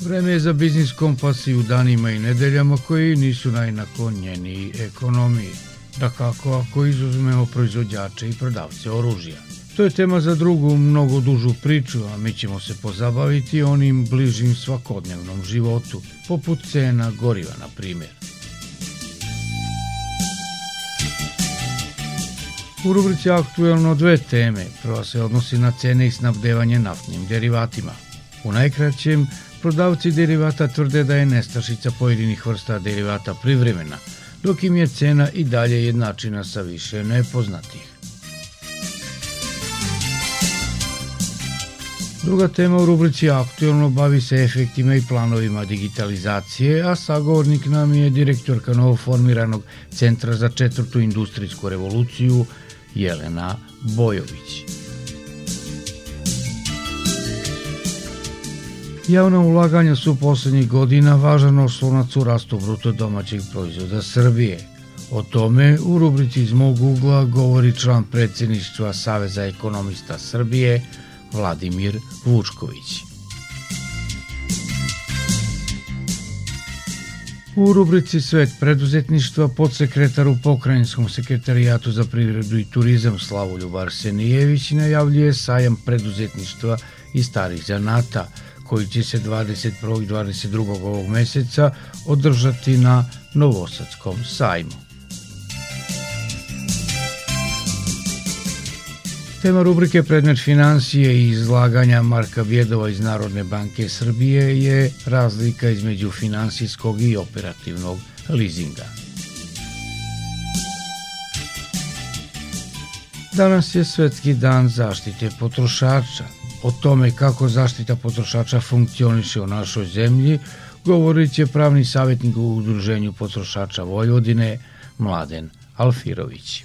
Vreme je za biznis kompas i u danima i nedeljama koji nisu najnaklonjeniji ekonomiji. Da kako ako izuzmemo proizvođače i prodavce oružja. To je tema za drugu, mnogo dužu priču, a mi ćemo se pozabaviti onim bližim svakodnevnom životu, poput cena goriva, na primjer. U rubrici aktuelno dve teme. Prva se odnosi na cene i snabdevanje naftnim derivatima. U najkraćem, prodavci derivata tvrde da je nestašica pojedinih vrsta derivata privremena, dok im je cena i dalje jednačina sa više nepoznatih. Druga tema u rubrici Aktualno bavi se efektima i planovima digitalizacije, a sagovornik nam je direktorka novoformiranog Centra za četvrtu industrijsku revoluciju Jelena Bojović. Javna ulaganja su poslednjih godina važan oslonac u rastu bruto domaćeg proizvoda Srbije. O tome u rubrici iz mog ugla govori član predsedništva Saveza ekonomista Srbije Vladimir Vučković. U rubrici Svet preduzetništva podsekretar u Pokrajinskom sekretarijatu za privredu i turizam Slavoljub Arsenijević najavljuje sajam preduzetništva i starih zanata koji će se 21. i 22. ovog meseca održati na Novosadskom sajmu. Tema rubrike Predmet financije i izlaganja Marka Vjedova iz Narodne banke Srbije je razlika između finansijskog i operativnog leasinga. Danas je Svetski dan zaštite potrošača. O tome kako zaštita potrošača funkcioniše u našoj zemlji govorit će pravni savjetnik u Udruženju potrošača Vojvodine Mladen Alfirović.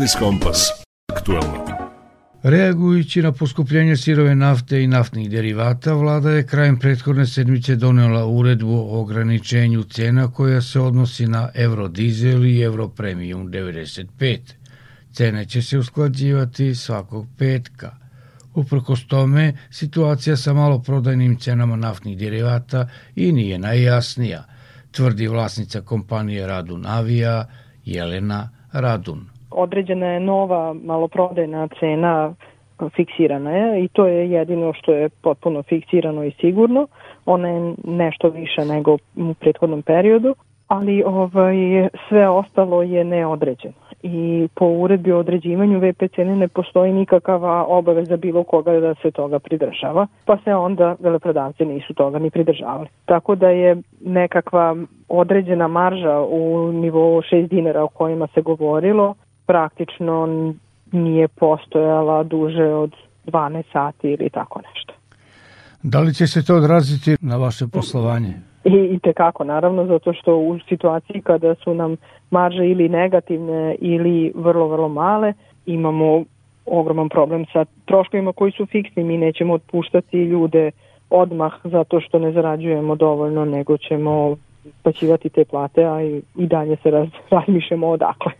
Biznis Kompas. Aktualno. Reagujući na poskupljenje sirove nafte i naftnih derivata, vlada je krajem prethodne sedmice donela uredbu o ograničenju cena koja se odnosi na Eurodizel i Europremium 95. Cene će se usklađivati svakog petka. Uprkos tome, situacija sa maloprodajnim cenama naftnih derivata i nije najjasnija, tvrdi vlasnica kompanije Radun Avija Jelena Radun. Određena je nova maloprodajna cena fiksirana je i to je jedino što je potpuno fiksirano i sigurno. Ona je nešto više nego u prethodnom periodu, ali ovaj sve ostalo je neodređeno. I po uredbi o određivanju VP cene ne postoji nikakava obaveza bilo koga da se toga pridržava, pa se onda veleprodavci nisu toga ni pridržavali. Tako da je nekakva određena marža u nivou 6 dinara o kojima se govorilo praktično nije postojala duže od 12 sati ili tako nešto. Da li će se to odraziti na vaše poslovanje? I, i tekako, naravno, zato što u situaciji kada su nam marže ili negativne ili vrlo, vrlo male, imamo ogroman problem sa troškovima koji su fiksni. Mi nećemo otpuštati ljude odmah zato što ne zarađujemo dovoljno, nego ćemo plaćivati te plate, a i, i dalje se raz, razmišljamo odakle.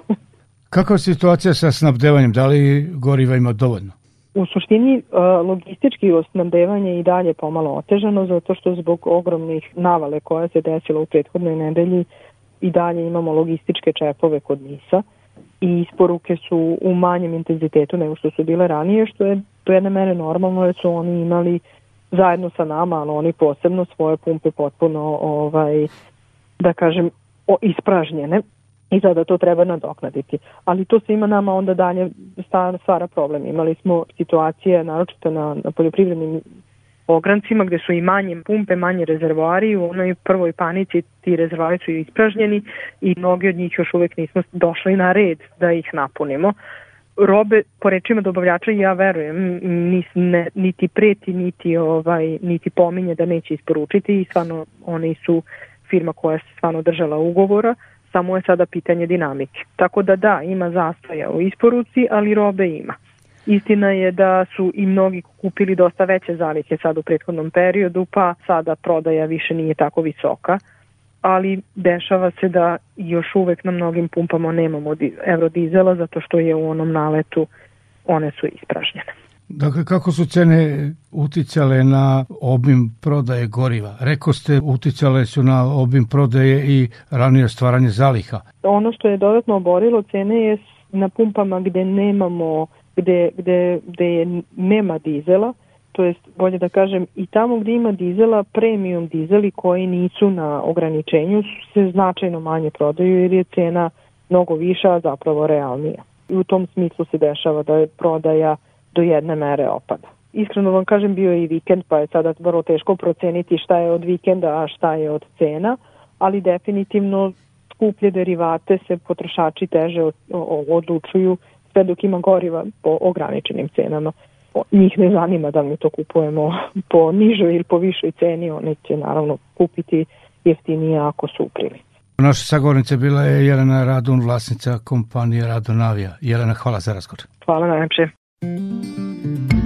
Kakva je situacija sa snabdevanjem? Da li goriva ima dovoljno? U suštini e, logistički osnabdevanje i dalje pomalo otežano zato što zbog ogromnih navale koja se desila u prethodnoj nedelji i dalje imamo logističke čepove kod Nisa i isporuke su u manjem intenzitetu nego što su bile ranije, što je do jedne mere normalno jer su oni imali zajedno sa nama, ali oni posebno svoje pumpe potpuno ovaj, da kažem ispražnjene i sada to treba nadoknaditi. Ali to svima nama onda dalje stvara problem. Imali smo situacije, naročito na, na poljoprivrednim ograncima gde su i manje pumpe, manje rezervoari, u onoj prvoj panici ti rezervoari su ispražnjeni i mnogi od njih još uvek nismo došli na red da ih napunimo. Robe, po rečima dobavljača, ja verujem, nis, ne, niti preti, niti, ovaj, niti pominje da neće isporučiti i stvarno oni su firma koja se stvarno držala ugovora, samo je sada pitanje dinamike. Tako da da, ima zastoja u isporuci, ali robe ima. Istina je da su i mnogi kupili dosta veće zalihe sad u prethodnom periodu, pa sada prodaja više nije tako visoka, ali dešava se da još uvek na mnogim pumpama nemamo eurodizela zato što je u onom naletu one su ispražnjene. Dakle, kako su cene uticale na obim prodaje goriva? Reko ste, uticale su na obim prodaje i ranije stvaranje zaliha. Ono što je dodatno oborilo cene je na pumpama gde nemamo, gde, gde, gde nema dizela, to jest bolje da kažem i tamo gde ima dizela, premium dizeli koji nisu na ograničenju se značajno manje prodaju jer je cena mnogo viša, a zapravo realnija. I u tom smislu se dešava da je prodaja do jedne mere opada. Iskreno vam kažem, bio je i vikend, pa je sada vrlo teško proceniti šta je od vikenda, a šta je od cena, ali definitivno skuplje derivate se potrošači teže odlučuju sve dok ima goriva po ograničenim cenama. Njih ne zanima da mi to kupujemo po nižoj ili po višoj ceni, oni će naravno kupiti jeftinije ako su u prilici. Naša sagovornica bila je Jelena Radun, vlasnica kompanije Radonavija. Jelena, hvala za razgovor. Hvala najlepše. Thank you.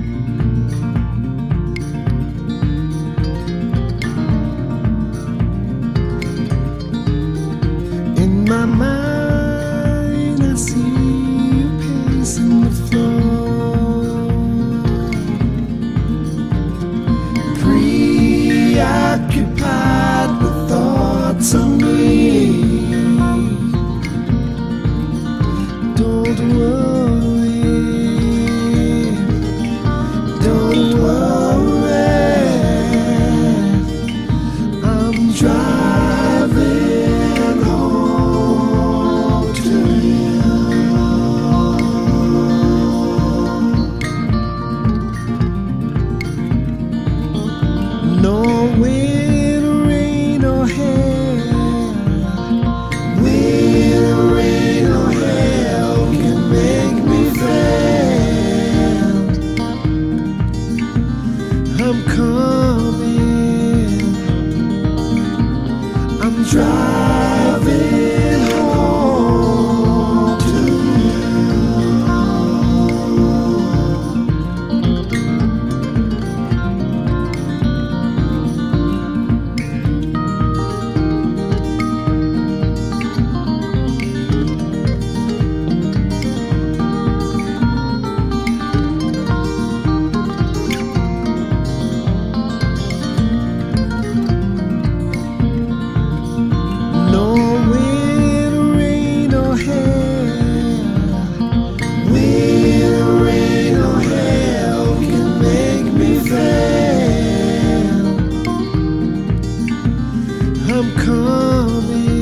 I'm coming.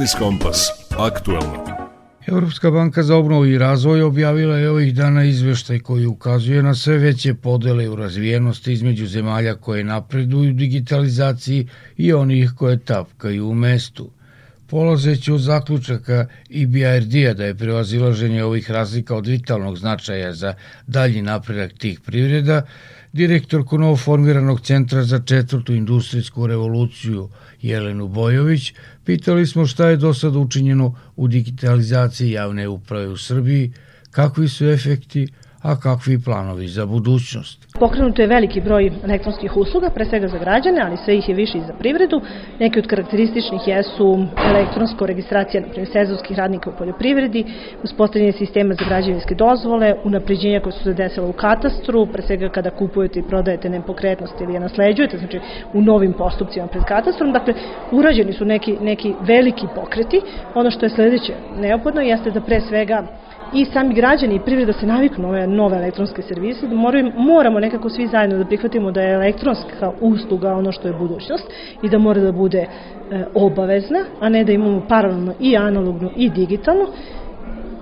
Biznis Kompas. Aktualno. Evropska banka za obnovu i razvoj objavila je ovih dana izveštaj koji ukazuje na sve veće podele u razvijenosti između zemalja koje napreduju digitalizaciji i onih koje tapkaju u mestu. Polazeći od zaključaka IBRD-a da je prevazilaženje ovih razlika od vitalnog značaja za dalji napredak tih privreda, direktorku novoformiranog centra za četvrtu industrijsku revoluciju Jelenu Bojović, pitali smo šta je do sada učinjeno u digitalizaciji javne uprave u Srbiji, kakvi su efekti, a kakvi planovi za budućnost. Pokrenuto je veliki broj elektronskih usluga, pre svega za građane, ali sve ih je više i za privredu. Neki od karakterističnih jesu elektronsko registracija, na primjer, sezonskih radnika u poljoprivredi, uspostavljanje sistema za građevinske dozvole, unapređenja koje su se u katastru, pre svega kada kupujete i prodajete nepokretnost ili je nasleđujete, znači u novim postupcima pred katastrom. Dakle, urađeni su neki, neki veliki pokreti. Ono što je sledeće neophodno jeste da pre svega i sami građani i privreda se naviknu na ove nove elektronske servise, da moramo, moramo nekako svi zajedno da prihvatimo da je elektronska usluga ono što je budućnost i da mora da bude e, obavezna, a ne da imamo paralelno i analognu i digitalnu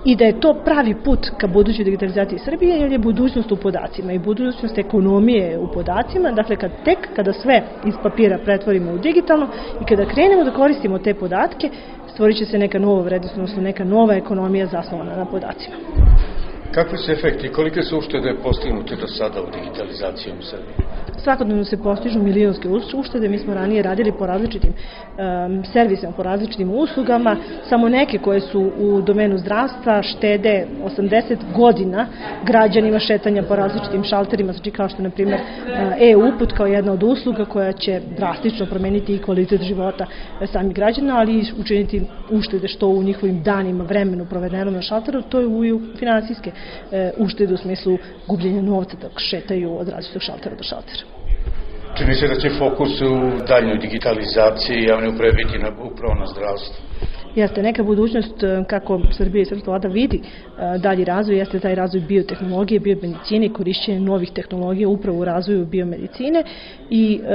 i da je to pravi put ka budućoj digitalizaciji Srbije jer je budućnost u podacima i budućnost ekonomije u podacima, dakle kad tek kada sve iz papira pretvorimo u digitalno i kada krenemo da koristimo te podatke, stvorit će se neka nova vrednost, odnosno neka nova ekonomija zasnovana na podacima. Kakvi su efekti i kolike su uštede postignute do sada u digitalizaciji u Srbiji? Svakodnevno se postižu milionske uštede, mi smo ranije radili po različitim um, servisima, po različitim uslugama, samo neke koje su u domenu zdravstva štede 80 godina građanima šetanja po različitim šalterima, znači kao što na primjer e-uput kao jedna od usluga koja će drastično promeniti i kvalitet života samih građana, ali i učiniti uštede što u njihovim danima, vremenu provedenom na šalteru, to je u finansijske e, uštede u smislu gubljenja novca dok šetaju od različitog šaltera do šaltera. Čini se da će fokus u daljnjoj digitalizaciji javne uprave biti na, upravo na zdravstvu. Jeste, neka budućnost kako Srbija i Srpska vlada vidi dalji razvoj, jeste taj razvoj biotehnologije, biomedicine i korišćenje novih tehnologija upravo u razvoju biomedicine i e,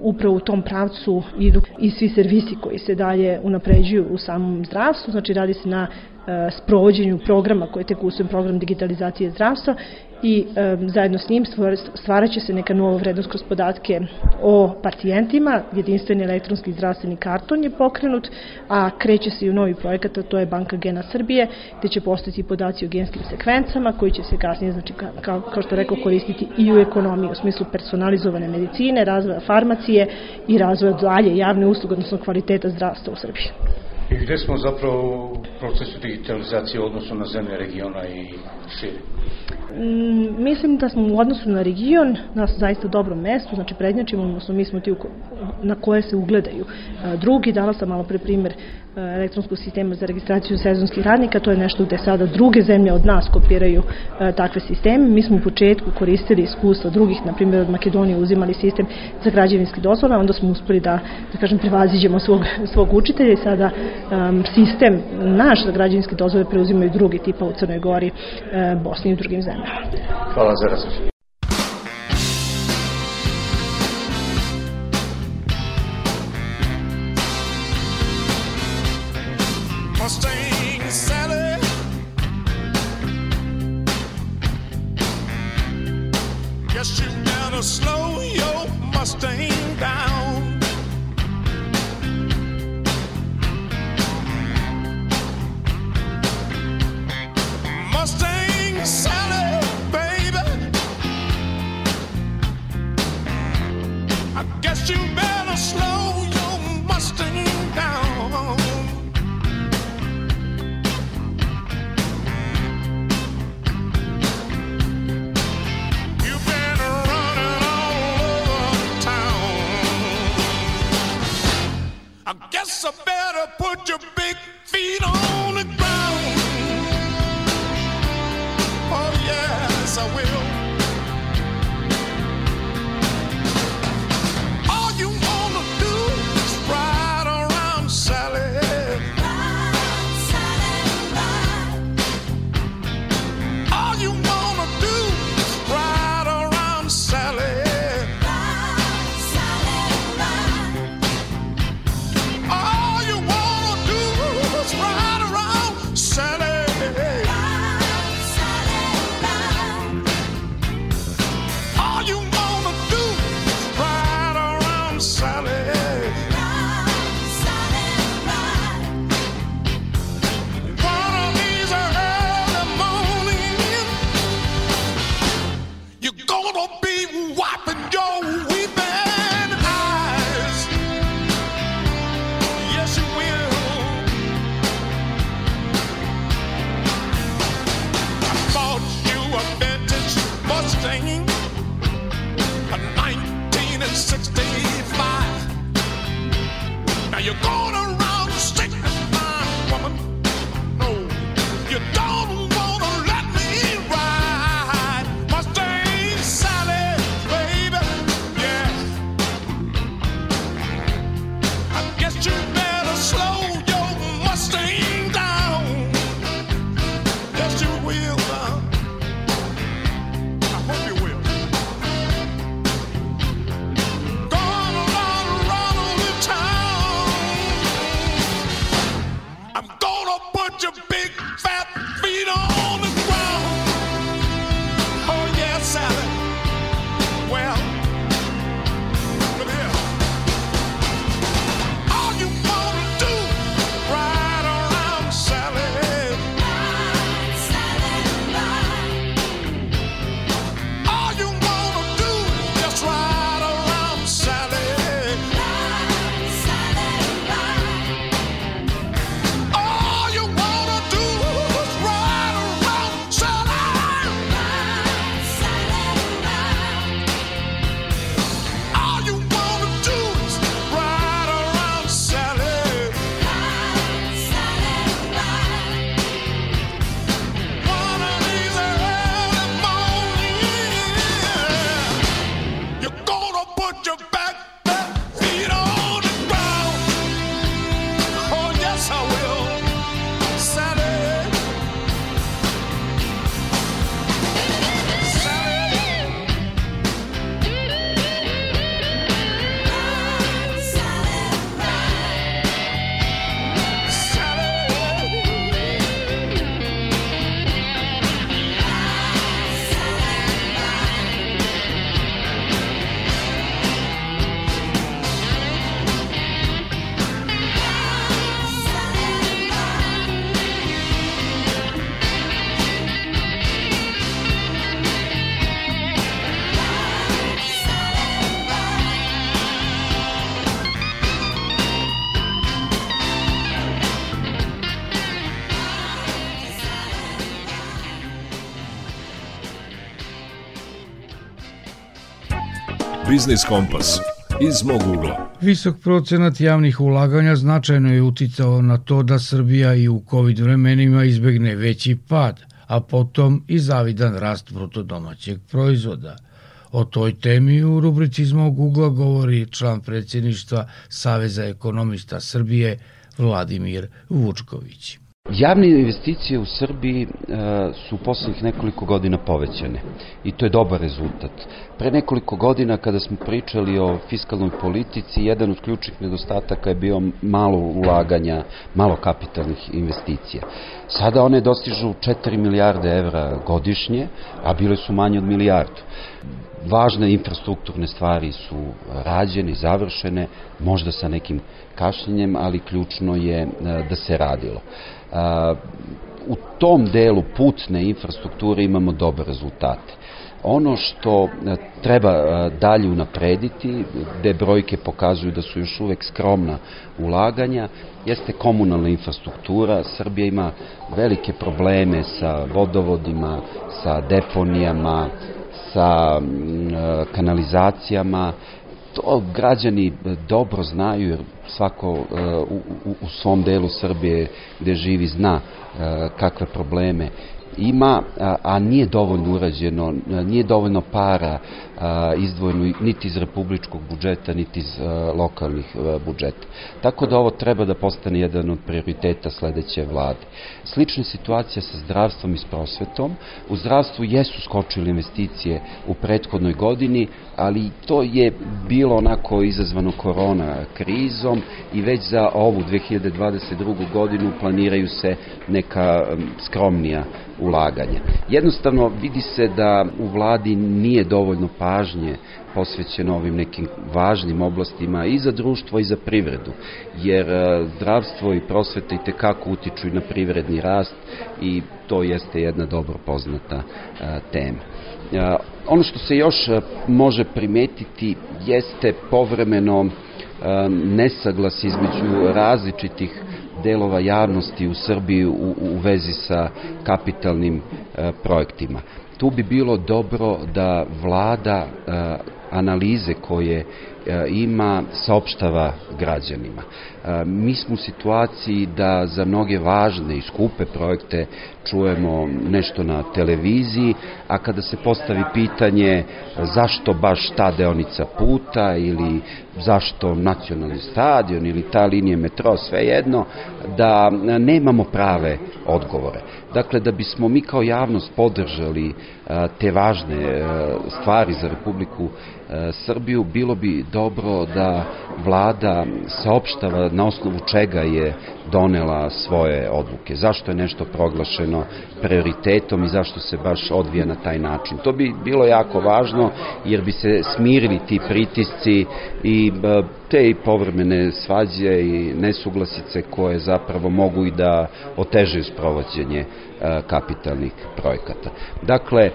upravo u tom pravcu idu i svi servisi koji se dalje unapređuju u samom zdravstvu, znači radi se na e, sprovođenju programa koji je tek usvojen program digitalizacije zdravstva i zajedno s njim stvarat će se neka nova vrednost kroz podatke o pacijentima, jedinstveni elektronski zdravstveni karton je pokrenut, a kreće se i u novi projekat, a to je Banka Gena Srbije, gde će postati podaci o genskim sekvencama koji će se kasnije, znači, kao, kao što rekao, koristiti i u ekonomiji, u smislu personalizovane medicine, razvoja farmacije i razvoja dalje javne usluge, odnosno kvaliteta zdravstva u Srbiji. I gde smo zapravo procesu digitalizacije u odnosu na zemlje regiona i šire? Mm, mislim da smo u odnosu na region na zaista dobrom mestu, znači prednjačimo, odnosno mi smo ti na koje se ugledaju e, drugi. Dala sam malo pre primer e, elektronskog sistema za registraciju sezonskih radnika, to je nešto gde sada druge zemlje od nas kopiraju e, takve sisteme. Mi smo u početku koristili iskustva drugih, na primjer od Makedonije uzimali sistem za građevinske dozvole, onda smo uspeli da, da kažem, prevaziđemo svog, svog učitelja i sada sistem naš za građevinske dozvole preuzimaju drugi tipa u Crnoj Gori, e, Bosni i drugim zemljama. Hvala za različite. Mustang Sally. Guess you better slow your Mustang I guess I better put your big feet on the Biznis Kompas iz mog ugla. Visok procenat javnih ulaganja značajno je uticao na to da Srbija i u COVID vremenima izbegne veći pad, a potom i zavidan rast brutodomaćeg proizvoda. O toj temi u rubrici iz mog ugla govori član predsjedništva Saveza ekonomista Srbije Vladimir Vučković. Javne investicije u Srbiji e, su u poslednjih nekoliko godina povećane i to je dobar rezultat. Pre nekoliko godina kada smo pričali o fiskalnoj politici, jedan od ključnih nedostataka je bio malo ulaganja, malo kapitalnih investicija. Sada one dostižu 4 milijarde evra godišnje, a bile su manje od milijardu. Važne infrastrukturne stvari su rađene, završene, možda sa nekim kašnjenjem, ali ključno je e, da se radilo u tom delu putne infrastrukture imamo dobre rezultate. Ono što e, treba e, dalje unaprediti, gde brojke pokazuju da su još uvek skromna ulaganja, jeste komunalna infrastruktura. Srbija ima velike probleme sa vodovodima, sa deponijama, sa e, kanalizacijama, to građani dobro znaju jer svako uh, u, u svom delu Srbije gde živi zna uh, kakve probleme ima, a nije dovoljno urađeno, nije dovoljno para izdvojeno niti iz republičkog budžeta, niti iz lokalnih budžeta. Tako da ovo treba da postane jedan od prioriteta sledeće vlade. Slična situacija sa zdravstvom i s prosvetom. U zdravstvu jesu skočile investicije u prethodnoj godini, ali to je bilo onako izazvano korona krizom i već za ovu 2022. godinu planiraju se neka skromnija ulaganja. Jednostavno vidi se da u vladi nije dovoljno pažnje posvećeno ovim nekim važnim oblastima i za društvo i za privredu, jer e, zdravstvo i prosveta i tekako utiču i na privredni rast i to jeste jedna dobro poznata e, tema. E, ono što se još može primetiti jeste povremeno nesaglas između različitih delova javnosti u Srbiji u, u vezi sa kapitalnim projektima. Tu bi bilo dobro da vlada e, analize koje ima saopštava građanima. E, mi smo u situaciji da za mnoge važne i skupe projekte čujemo nešto na televiziji, a kada se postavi pitanje zašto baš ta deonica puta ili zašto nacionalni stadion ili ta linija metro, sve jedno, da nemamo prave odgovore. Dakle, da bismo mi kao javnost podržali te važne stvari za Republiku Srbiju, bilo bi dobro da vlada saopštava na osnovu čega je donela svoje odluke. Zašto je nešto proglašeno prioritetom i zašto se baš odvija na taj način. To bi bilo jako važno jer bi se smirili ti pritisci i e, te i povremene svađe i nesuglasice koje zapravo mogu i da otežaju sprovođenje e, kapitalnih projekata. Dakle,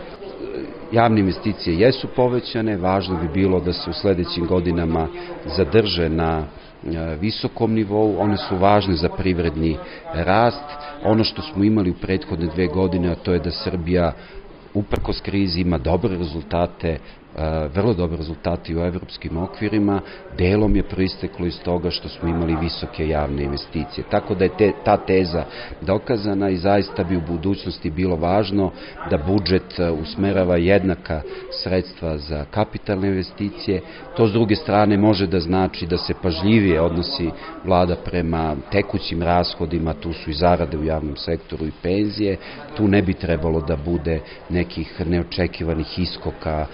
javne investicije jesu povećane, važno bi bilo da se u sledećim godinama zadrže na e, visokom nivou, one su važne za privredni rast. Ono što smo imali u prethodne dve godine, a to je da Srbija uprkos krizi ima dobre rezultate vrlo dobre rezultati u evropskim okvirima, delom je proisteklo iz toga što smo imali visoke javne investicije. Tako da je te, ta teza dokazana i zaista bi u budućnosti bilo važno da budžet e, usmerava jednaka sredstva za kapitalne investicije. To s druge strane može da znači da se pažljivije odnosi vlada prema tekućim rashodima, tu su i zarade u javnom sektoru i penzije, tu ne bi trebalo da bude nekih neočekivanih iskoka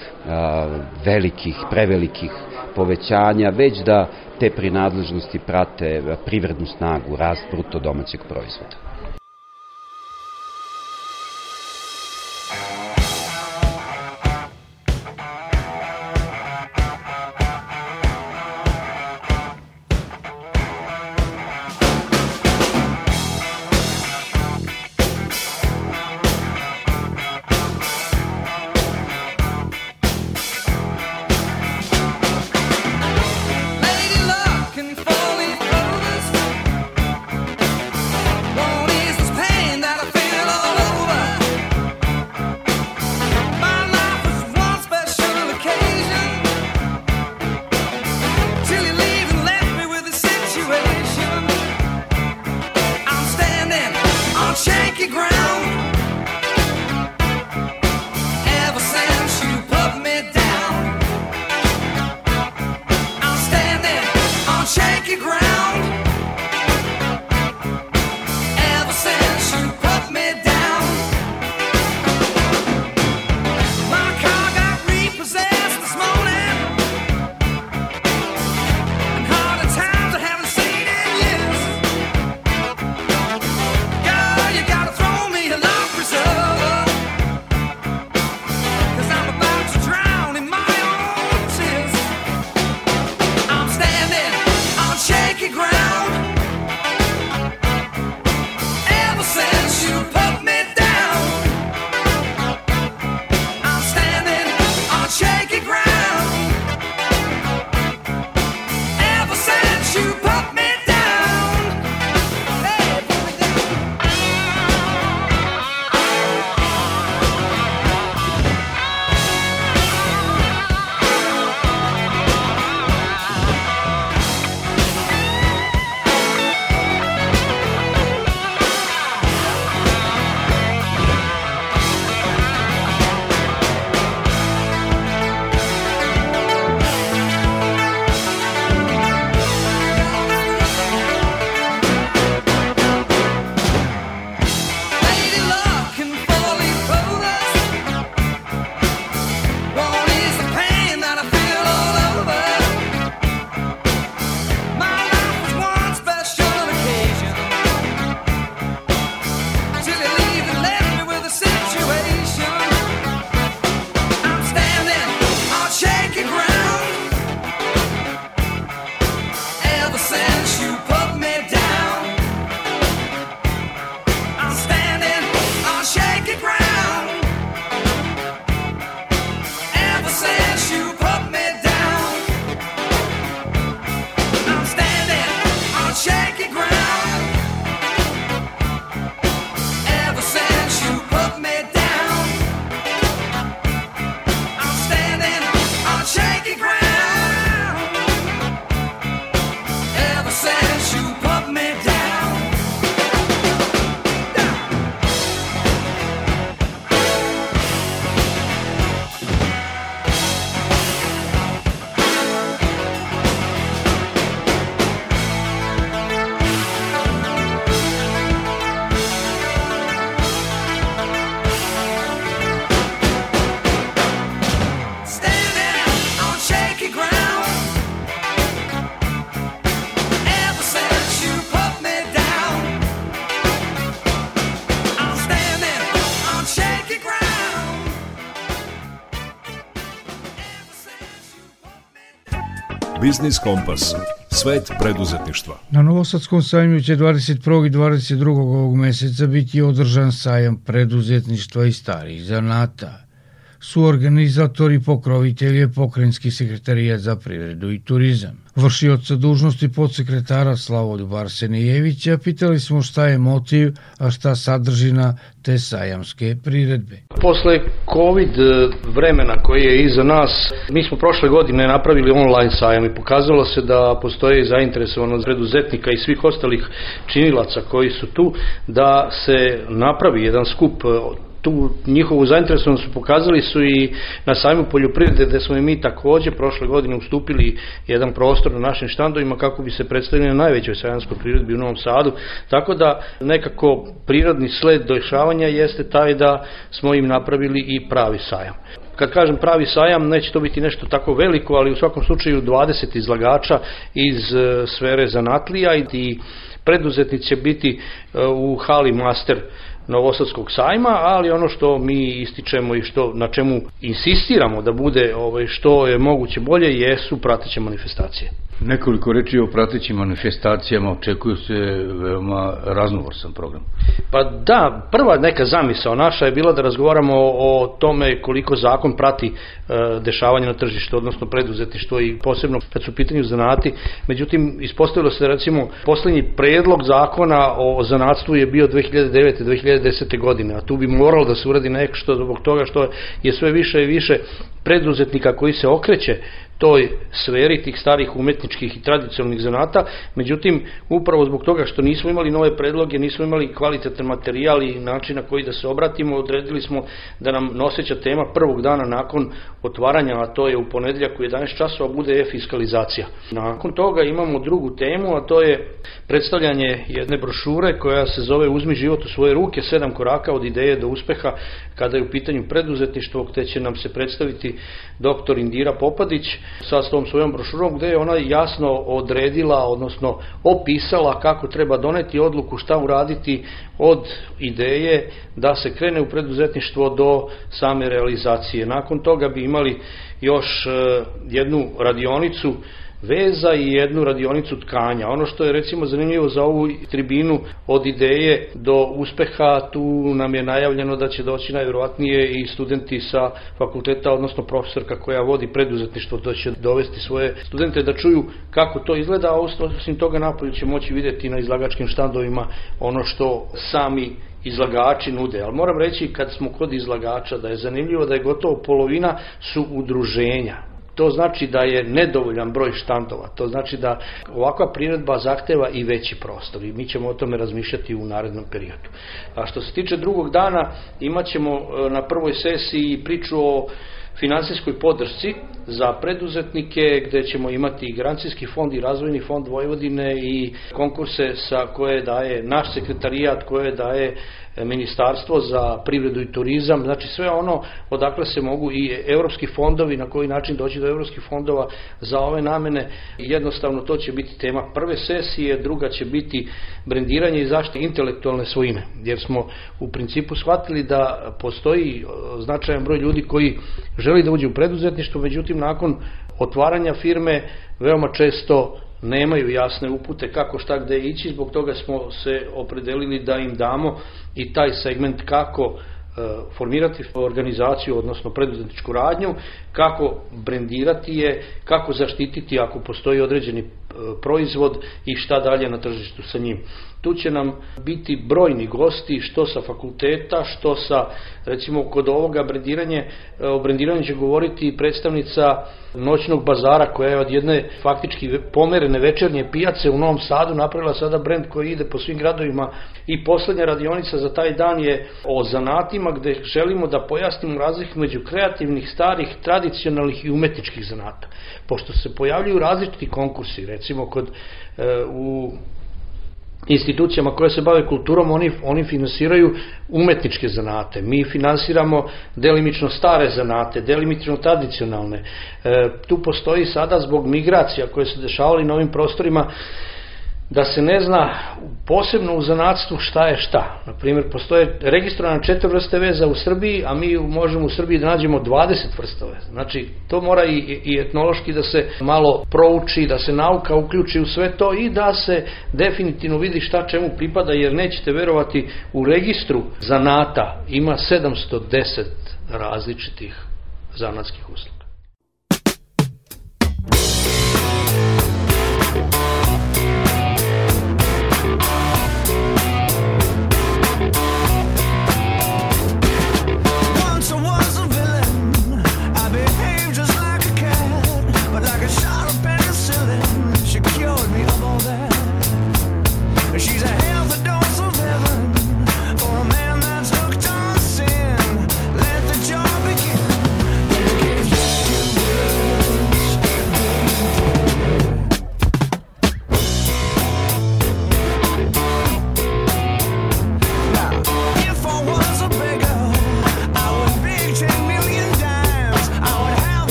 velikih, prevelikih povećanja, već da te prinadležnosti prate privrednu snagu, rast bruto domaćeg proizvoda. Biznis Kompas. Svet preduzetništva. Na Novosadskom sajmu će 21. i 22. ovog meseca biti održan sajam preduzetništva i starih zanata. Su organizatori i pokrovitelj je pokrenjski sekretarijat za privredu i turizam. Vršioca dužnosti podsekretara Slavoljub Arsenijevića pitali smo šta je motiv, a šta sadržina te sajamske priredbe. Posle COVID vremena koje je iza nas, mi smo prošle godine napravili online sajam i pokazalo se da postoje zainteresovanost preduzetnika i svih ostalih činilaca koji su tu da se napravi jedan skup tu njihovu zainteresovanost su pokazali su i na sajmu poljoprivrede gde smo i mi takođe prošle godine ustupili jedan prostor na našim štandovima kako bi se predstavili na najvećoj sajamskoj priredbi u Novom Sadu. Tako da nekako prirodni sled dešavanja jeste taj da smo im napravili i pravi sajam. Kad kažem pravi sajam, neće to biti nešto tako veliko, ali u svakom slučaju 20 izlagača iz e, sfere zanatlija i preduzetnici će biti e, u hali Master Novosadskog sajma, ali ono što mi ističemo i što na čemu insistiramo da bude ovaj što je moguće bolje jesu prateće manifestacije. Nekoliko reči o pratećim manifestacijama, očekuju se veoma raznovrsan program. Pa da, prva neka zamisao naša je bila da razgovaramo o, tome koliko zakon prati e, dešavanje na tržištu, odnosno preduzetništvo i posebno kad su u pitanju zanati. Međutim, ispostavilo se da recimo poslednji predlog zakona o zanatstvu je bio 2009. 2010. godine, a tu bi moralo da se uradi nešto zbog toga što je sve više i više preduzetnika koji se okreće toj sferi tih starih umetničkih i tradicionalnih zanata, međutim, upravo zbog toga što nismo imali nove predloge, nismo imali kvalitetan materijal i način na koji da se obratimo, odredili smo da nam noseća tema prvog dana nakon otvaranja, a to je u ponedeljak u 11 časova, bude e-fiskalizacija. Nakon toga imamo drugu temu, a to je predstavljanje jedne brošure koja se zove Uzmi život u svoje ruke, sedam koraka od ideje do uspeha kada je u pitanju preduzetništvo, gde će nam se predstaviti doktor Indira Popadić, sa tom svojom brošurom gde je ona jasno odredila, odnosno opisala kako treba doneti odluku šta uraditi od ideje da se krene u preduzetništvo do same realizacije. Nakon toga bi imali još e, jednu radionicu veza i jednu radionicu tkanja. Ono što je recimo zanimljivo za ovu tribinu od ideje do uspeha, tu nam je najavljeno da će doći najvjerovatnije i studenti sa fakulteta, odnosno profesorka koja vodi preduzetništvo, da će dovesti svoje studente da čuju kako to izgleda, a osim toga napolju će moći videti na izlagačkim štandovima ono što sami izlagači nude, ali moram reći kad smo kod izlagača da je zanimljivo da je gotovo polovina su udruženja, To znači da je nedovoljan broj štandova. To znači da ovakva priredba zahteva i veći prostor i mi ćemo o tome razmišljati u narednom periodu. A što se tiče drugog dana, imat ćemo e, na prvoj sesiji priču o finansijskoj podršci za preduzetnike gde ćemo imati i garancijski fond i razvojni fond Vojvodine i konkurse sa koje daje naš sekretarijat, koje daje ministarstvo za privredu i turizam, znači sve ono odakle se mogu i evropski fondovi, na koji način doći do evropskih fondova za ove namene. Jednostavno to će biti tema prve sesije, druga će biti brendiranje i zaštite intelektualne svojine, jer smo u principu shvatili da postoji značajan broj ljudi koji želi da uđe u preduzetništvo, međutim nakon otvaranja firme veoma često nemaju jasne upute kako šta gde ići, zbog toga smo se opredelili da im damo i taj segment kako e, formirati organizaciju, odnosno preduzetničku radnju, kako brendirati je, kako zaštititi ako postoji određeni e, proizvod i šta dalje na tržištu sa njim. Tu će nam biti brojni gosti, što sa fakulteta, što sa, recimo, kod ovoga brendiranje, o brendiranju će govoriti predstavnica noćnog bazara koja je od jedne faktički pomerene večernje pijace u Novom Sadu napravila sada brend koji ide po svim gradovima i poslednja radionica za taj dan je o zanatima gde želimo da pojasnimo razliku među kreativnih, starih, tradicionalnih i umetničkih zanata. Pošto se pojavljuju različiti konkursi, recimo kod e, u institucijama koje se bave kulturom, oni, oni finansiraju umetničke zanate. Mi finansiramo delimično stare zanate, delimično tradicionalne. E, tu postoji sada zbog migracija koje se dešavali na ovim prostorima da se ne zna posebno u zanatstvu šta je šta. Na primjer, postoje registrovane četiri vrste veza u Srbiji, a mi možemo u Srbiji da nađemo 20 vrsta veza. Znači, to mora i, i etnološki da se malo prouči, da se nauka uključi u sve to i da se definitivno vidi šta čemu pripada, jer nećete verovati, u registru zanata ima 710 različitih zanatskih usluga.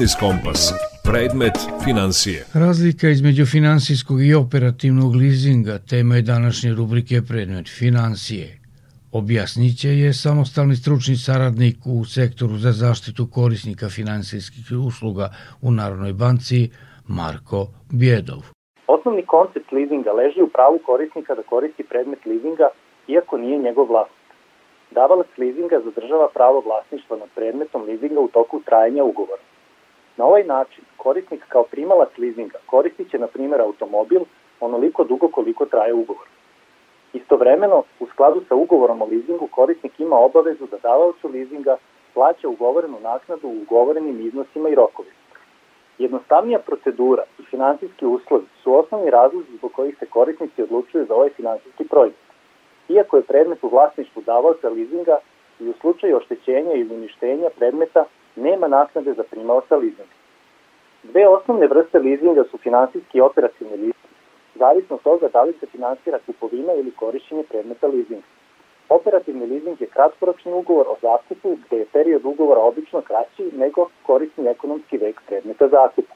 Biznis Kompas. Predmet financije. Razlika između finansijskog i operativnog leasinga tema je današnje rubrike Predmet financije. Objasnit će je samostalni stručni saradnik u sektoru za zaštitu korisnika finansijskih usluga u Narodnoj banci Marko Bjedov. Osnovni koncept leasinga leži u pravu korisnika da koristi predmet leasinga iako nije njegov vlasnik. Davalac leasinga zadržava pravo vlasništva nad predmetom leasinga u toku trajanja ugovora. Na ovaj način, korisnik kao primalac leasinga koristit će, na primjer, automobil onoliko dugo koliko traje ugovor. Istovremeno, u skladu sa ugovorom o leasingu, korisnik ima obavezu da davaocu leasinga plaća ugovorenu naknadu u ugovorenim iznosima i rokovima. Jednostavnija procedura i finansijski uslovi su osnovni razlozi zbog kojih se korisnici odlučuju za ovaj finansijski proizvod. Iako je predmet u vlasništvu davaoca leasinga i u slučaju oštećenja ili uništenja predmeta nema naknade za primaoca leasinga. Dve osnovne vrste leasinga su finansijski i operativni leasing, zavisno od toga da li se finansira kupovina ili korišćenje predmeta leasinga. Operativni leasing je kratkoročni ugovor o zakupu gde je period ugovora obično kraći nego korisni ekonomski vek predmeta zakupa.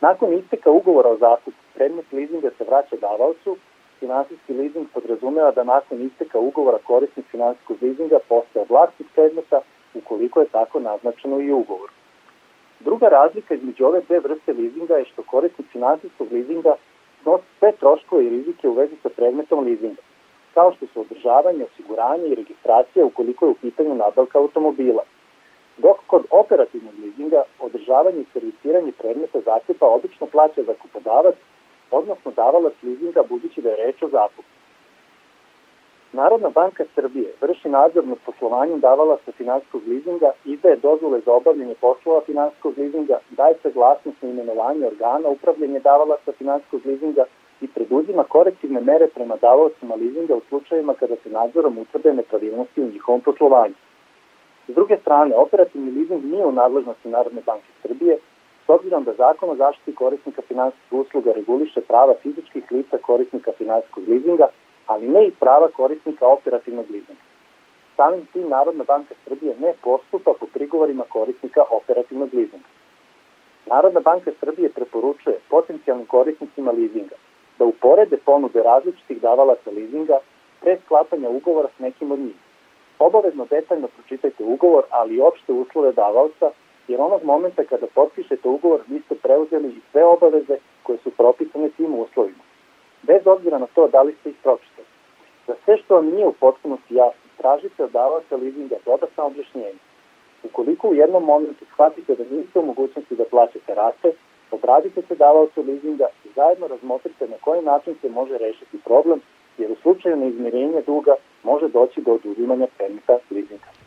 Nakon isteka ugovora o zakupu, predmet leasinga se vraća davaocu, finansijski leasing podrazumeva da nakon isteka ugovora korisnik finansijskog leasinga postaje vlasnik predmeta ukoliko je tako naznačeno i u ugovoru. Druga razlika između ove dve vrste leasinga je što korisnik finansijskog leasinga snosi sve troškove i rizike u vezi sa predmetom leasinga. kao što su održavanje, osiguranje i registracija ukoliko je u pitanju nabavka automobila. Dok kod operativnog leasinga održavanje i servisiranje predmeta zakupa obično plaća zakupodavac, odnosno davalac leasinga budući da je reč o zakupu. Narodna banka Srbije vrši nadzor nad poslovanjem davalaca finansijskog leasinga, izdaje dozvole za obavljanje poslova finansijskog leasinga, daje saglasnost na imenovanje organa upravljanje davalaca finansijskog leasinga i preduzima korektivne mere prema davalcima leasinga u slučajevima kada se nadzorom utvrde nepravilnosti u njihovom poslovanju. S druge strane, operativni leasing nije u nadležnosti Narodne banke Srbije, s obzirom da zakon o zaštiti korisnika finansijskih usluga reguliše prava fizičkih lica korisnika finansijskog leasinga, ali ne i prava korisnika operativnog leasinga. Samim tim Narodna banka Srbije ne postupa po prigovorima korisnika operativnog leasinga. Narodna banka Srbije preporučuje potencijalnim korisnicima leasinga da uporede ponude različitih davalaca leasinga pre sklapanja ugovora s nekim od njih. Obavezno detaljno pročitajte ugovor, ali i opšte uslove davalca, jer onog momenta kada potpišete ugovor vi ste preuzeli i sve obaveze koje su propisane tim uslovima. Bez obzira na to da li ste ih pročitali. Za sve što vam nije u potpunosti jasno, tražite od davalca leasinga dodatna objašnjenja. Ukoliko u jednom momentu shvatite da niste u mogućnosti da plaćate rate, obradite se davalcu leasinga i zajedno razmotrite na koji način se može rešiti problem, jer u slučaju neizmirenja duga može doći do oduzimanja predmeta leasinga.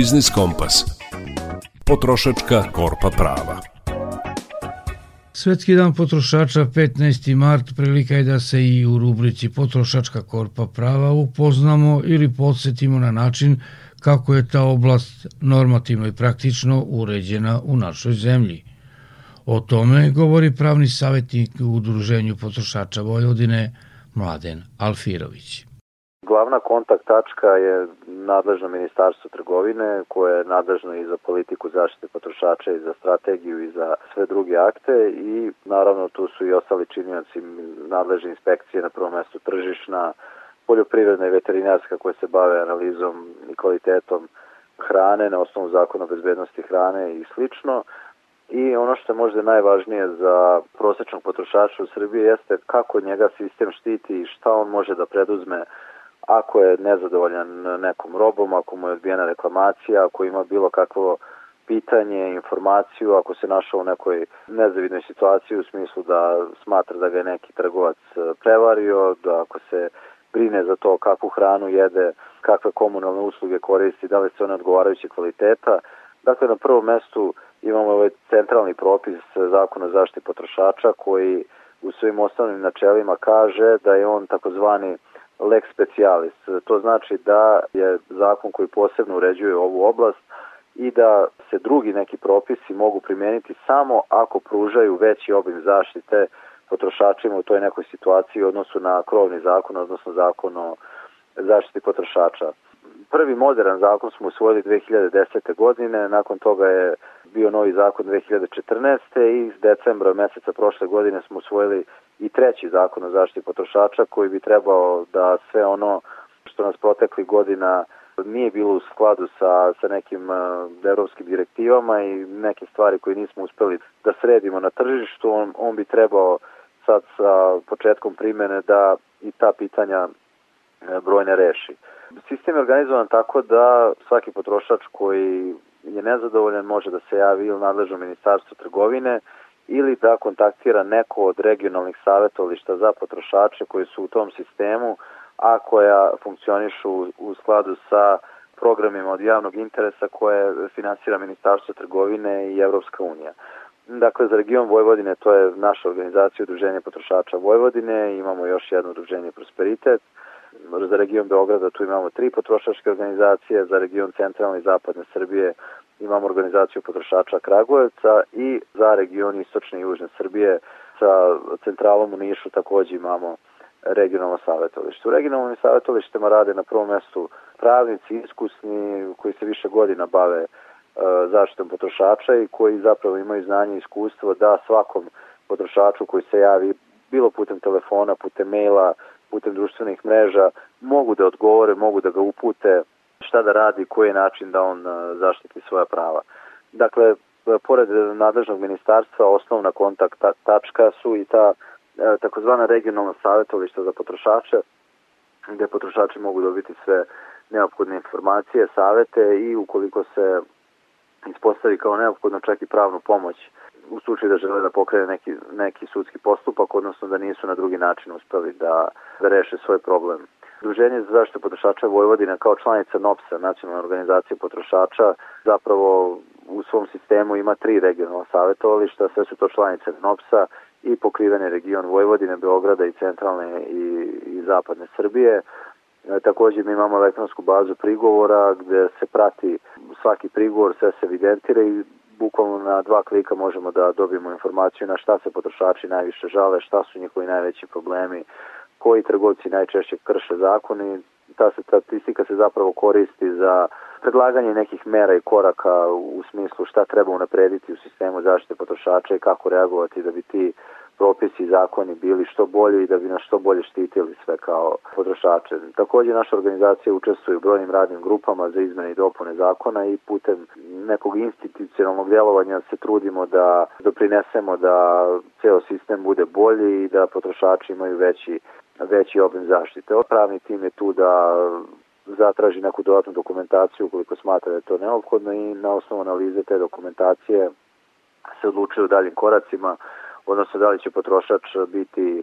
Biznis Kompas. Potrošačka korpa prava. Svetski dan potrošača 15. mart prilika je da se i u rubrici Potrošačka korpa prava upoznamo ili podsjetimo na način kako je ta oblast normativno i praktično uređena u našoj zemlji. O tome govori pravni savjetnik u Udruženju potrošača Vojvodine Mladen Alfirović. Glavna kontakt tačka je nadležno ministarstvo trgovine koje je nadležno i za politiku zaštite potrošača i za strategiju i za sve druge akte i naravno tu su i ostali činioci nadležne inspekcije na prvom mestu tržišna, poljoprivredna i veterinarska koje se bave analizom i kvalitetom hrane na osnovu zakona o bezbednosti hrane i slično. I ono što je možda najvažnije za prosečnog potrošača u Srbiji jeste kako njega sistem štiti i šta on može da preduzme ako je nezadovoljan nekom robom, ako mu je odbijena reklamacija, ako ima bilo kakvo pitanje, informaciju, ako se našao u nekoj nezavidnoj situaciji u smislu da smatra da ga je neki trgovac e, prevario, da ako se brine za to kakvu hranu jede, kakve komunalne usluge koristi, da li se one odgovarajuće kvaliteta. Dakle, na prvom mestu imamo ovaj centralni propis zakona o zaštiti potrošača koji u svojim osnovnim načelima kaže da je on takozvani lex specialis. To znači da je zakon koji posebno uređuje ovu oblast i da se drugi neki propisi mogu primeniti samo ako pružaju veći obim zaštite potrošačima u toj nekoj situaciji u odnosu na krovni zakon, odnosno zakon o zaštiti potrošača. Prvi modern zakon smo usvojili 2010. godine, nakon toga je bio novi zakon 2014. i decembra meseca prošle godine smo usvojili i treći zakon o zaštiti potrošača koji bi trebao da sve ono što nas protekli godina nije bilo u skladu sa, sa nekim uh, evropskim direktivama i neke stvari koje nismo uspeli da sredimo na tržištu, on, on bi trebao sad sa početkom primene da i ta pitanja uh, brojne reši. Sistem je organizovan tako da svaki potrošač koji je nezadovoljan može da se javi ili nadležno ministarstvo trgovine ili da kontaktira neko od regionalnih savjetovališta za potrošače koji su u tom sistemu, a koja funkcionišu u skladu sa programima od javnog interesa koje finansira Ministarstvo trgovine i Evropska unija. Dakle, za region Vojvodine to je naša organizacija Udruženje potrošača Vojvodine, imamo još jedno udruženje Prosperitet, za region Beograda tu imamo tri potrošačke organizacije, za region centralne i zapadne Srbije imamo organizaciju potrošača Kragujevca i za region istočne i južne Srbije sa centralom u Nišu takođe imamo regionalno savjetovalište. U regionalnim savjetovalištima rade na prvom mestu pravnici, iskusni, koji se više godina bave e, zaštitom potrošača i koji zapravo imaju znanje i iskustvo da svakom potrošaču koji se javi bilo putem telefona, putem maila, putem društvenih mreža, mogu da odgovore, mogu da ga upute šta da radi, koji je način da on e, zaštiti svoja prava. Dakle, e, pored nadležnog ministarstva, osnovna kontakt tačka su i ta e, takozvana regionalna savjetovališta za potrošače, gde potrošači mogu dobiti sve neophodne informacije, savete i ukoliko se ispostavi kao neophodno čak i pravnu pomoć u slučaju da žele da pokrene neki, neki sudski postupak, odnosno da nisu na drugi način uspeli da, da reše svoj problem. Druženje za zaštitu potrošača Vojvodina kao članica NOPS-a, nacionalna organizacija potrošača, zapravo u svom sistemu ima tri regionalna savjetovališta, sve su to članice NOPS-a i pokrivene region Vojvodine, Beograda i centralne i, i zapadne Srbije. E, takođe mi imamo elektronsku bazu prigovora gde se prati svaki prigovor, sve se evidentira i bukvalno na dva klika možemo da dobijemo informaciju na šta se potrošači najviše žale, šta su njihovi najveći problemi, koji trgovci najčešće krše zakon i ta se statistika se zapravo koristi za predlaganje nekih mera i koraka u smislu šta treba unaprediti u sistemu zaštite potrošača i kako reagovati da bi ti propisi i zakoni bili što bolji i da bi nas što bolje štitili sve kao potrošače. Takođe naša organizacija učestvuje u brojnim radnim grupama za izmene i dopune zakona i putem nekog institucionalnog djelovanja se trudimo da doprinesemo da ceo sistem bude bolji i da potrošači imaju veći veći obim zaštite. Pravni tim je tu da zatraži neku dodatnu dokumentaciju ukoliko smatra da je to neophodno i na osnovu analize te dokumentacije se odlučuje u daljim koracima, odnosno da li će potrošač biti e,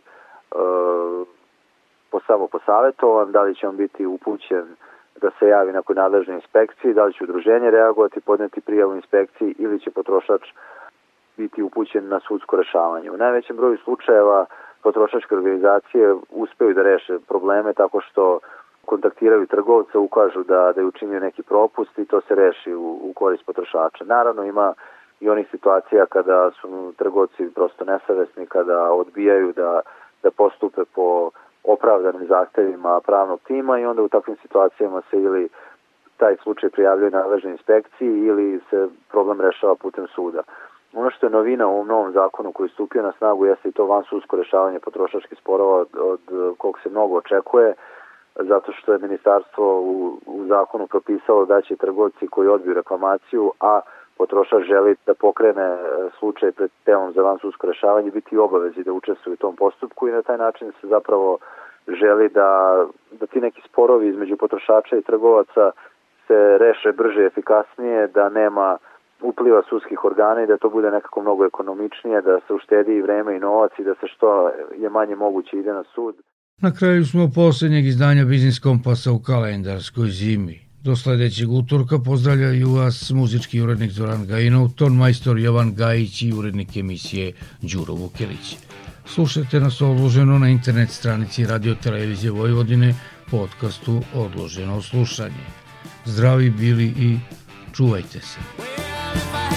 po samo posavetovan, da li će on biti upućen da se javi nakon nadležne inspekcije, da li će udruženje reagovati, podneti prijavu inspekciji ili će potrošač biti upućen na sudsko rešavanje. U najvećem broju slučajeva potrošačke organizacije uspeju da reše probleme tako što kontaktiraju trgovca, ukažu da, da je učinio neki propust i to se reši u, u korist potrošača. Naravno ima i onih situacija kada su trgovci prosto nesavesni, kada odbijaju da, da postupe po opravdanim zahtevima pravnog tima i onda u takvim situacijama se ili taj slučaj prijavljuje nadležnoj inspekciji ili se problem rešava putem suda. Ono što je novina u ovom novom zakonu koji stupio na snagu jeste i to van sudsko rešavanje potrošačkih sporova od, od kog se mnogo očekuje, zato što je ministarstvo u, u zakonu propisalo da će trgovci koji odbiju reklamaciju, a potrošač želi da pokrene e, slučaj pred telom za van sudsko rešavanje, biti obavezi da učestvuje u tom postupku i na taj način se zapravo želi da, da ti neki sporovi između potrošača i trgovaca se reše brže i efikasnije, da nema upliva sudskih organa i da to bude nekako mnogo ekonomičnije, da se uštedi i vreme i novac i da se što je manje moguće ide na sud. Na kraju smo poslednjeg izdanja Biznis Kompasa u kalendarskoj zimi. Do sledećeg utorka pozdravljaju vas muzički urednik Zoran Gajinov, ton majstor Jovan Gajić i urednik emisije Đuro Vukelić. Slušajte nas odloženo na internet stranici Radio Televizije Vojvodine, podcastu Odloženo slušanje. Zdravi bili i čuvajte se. I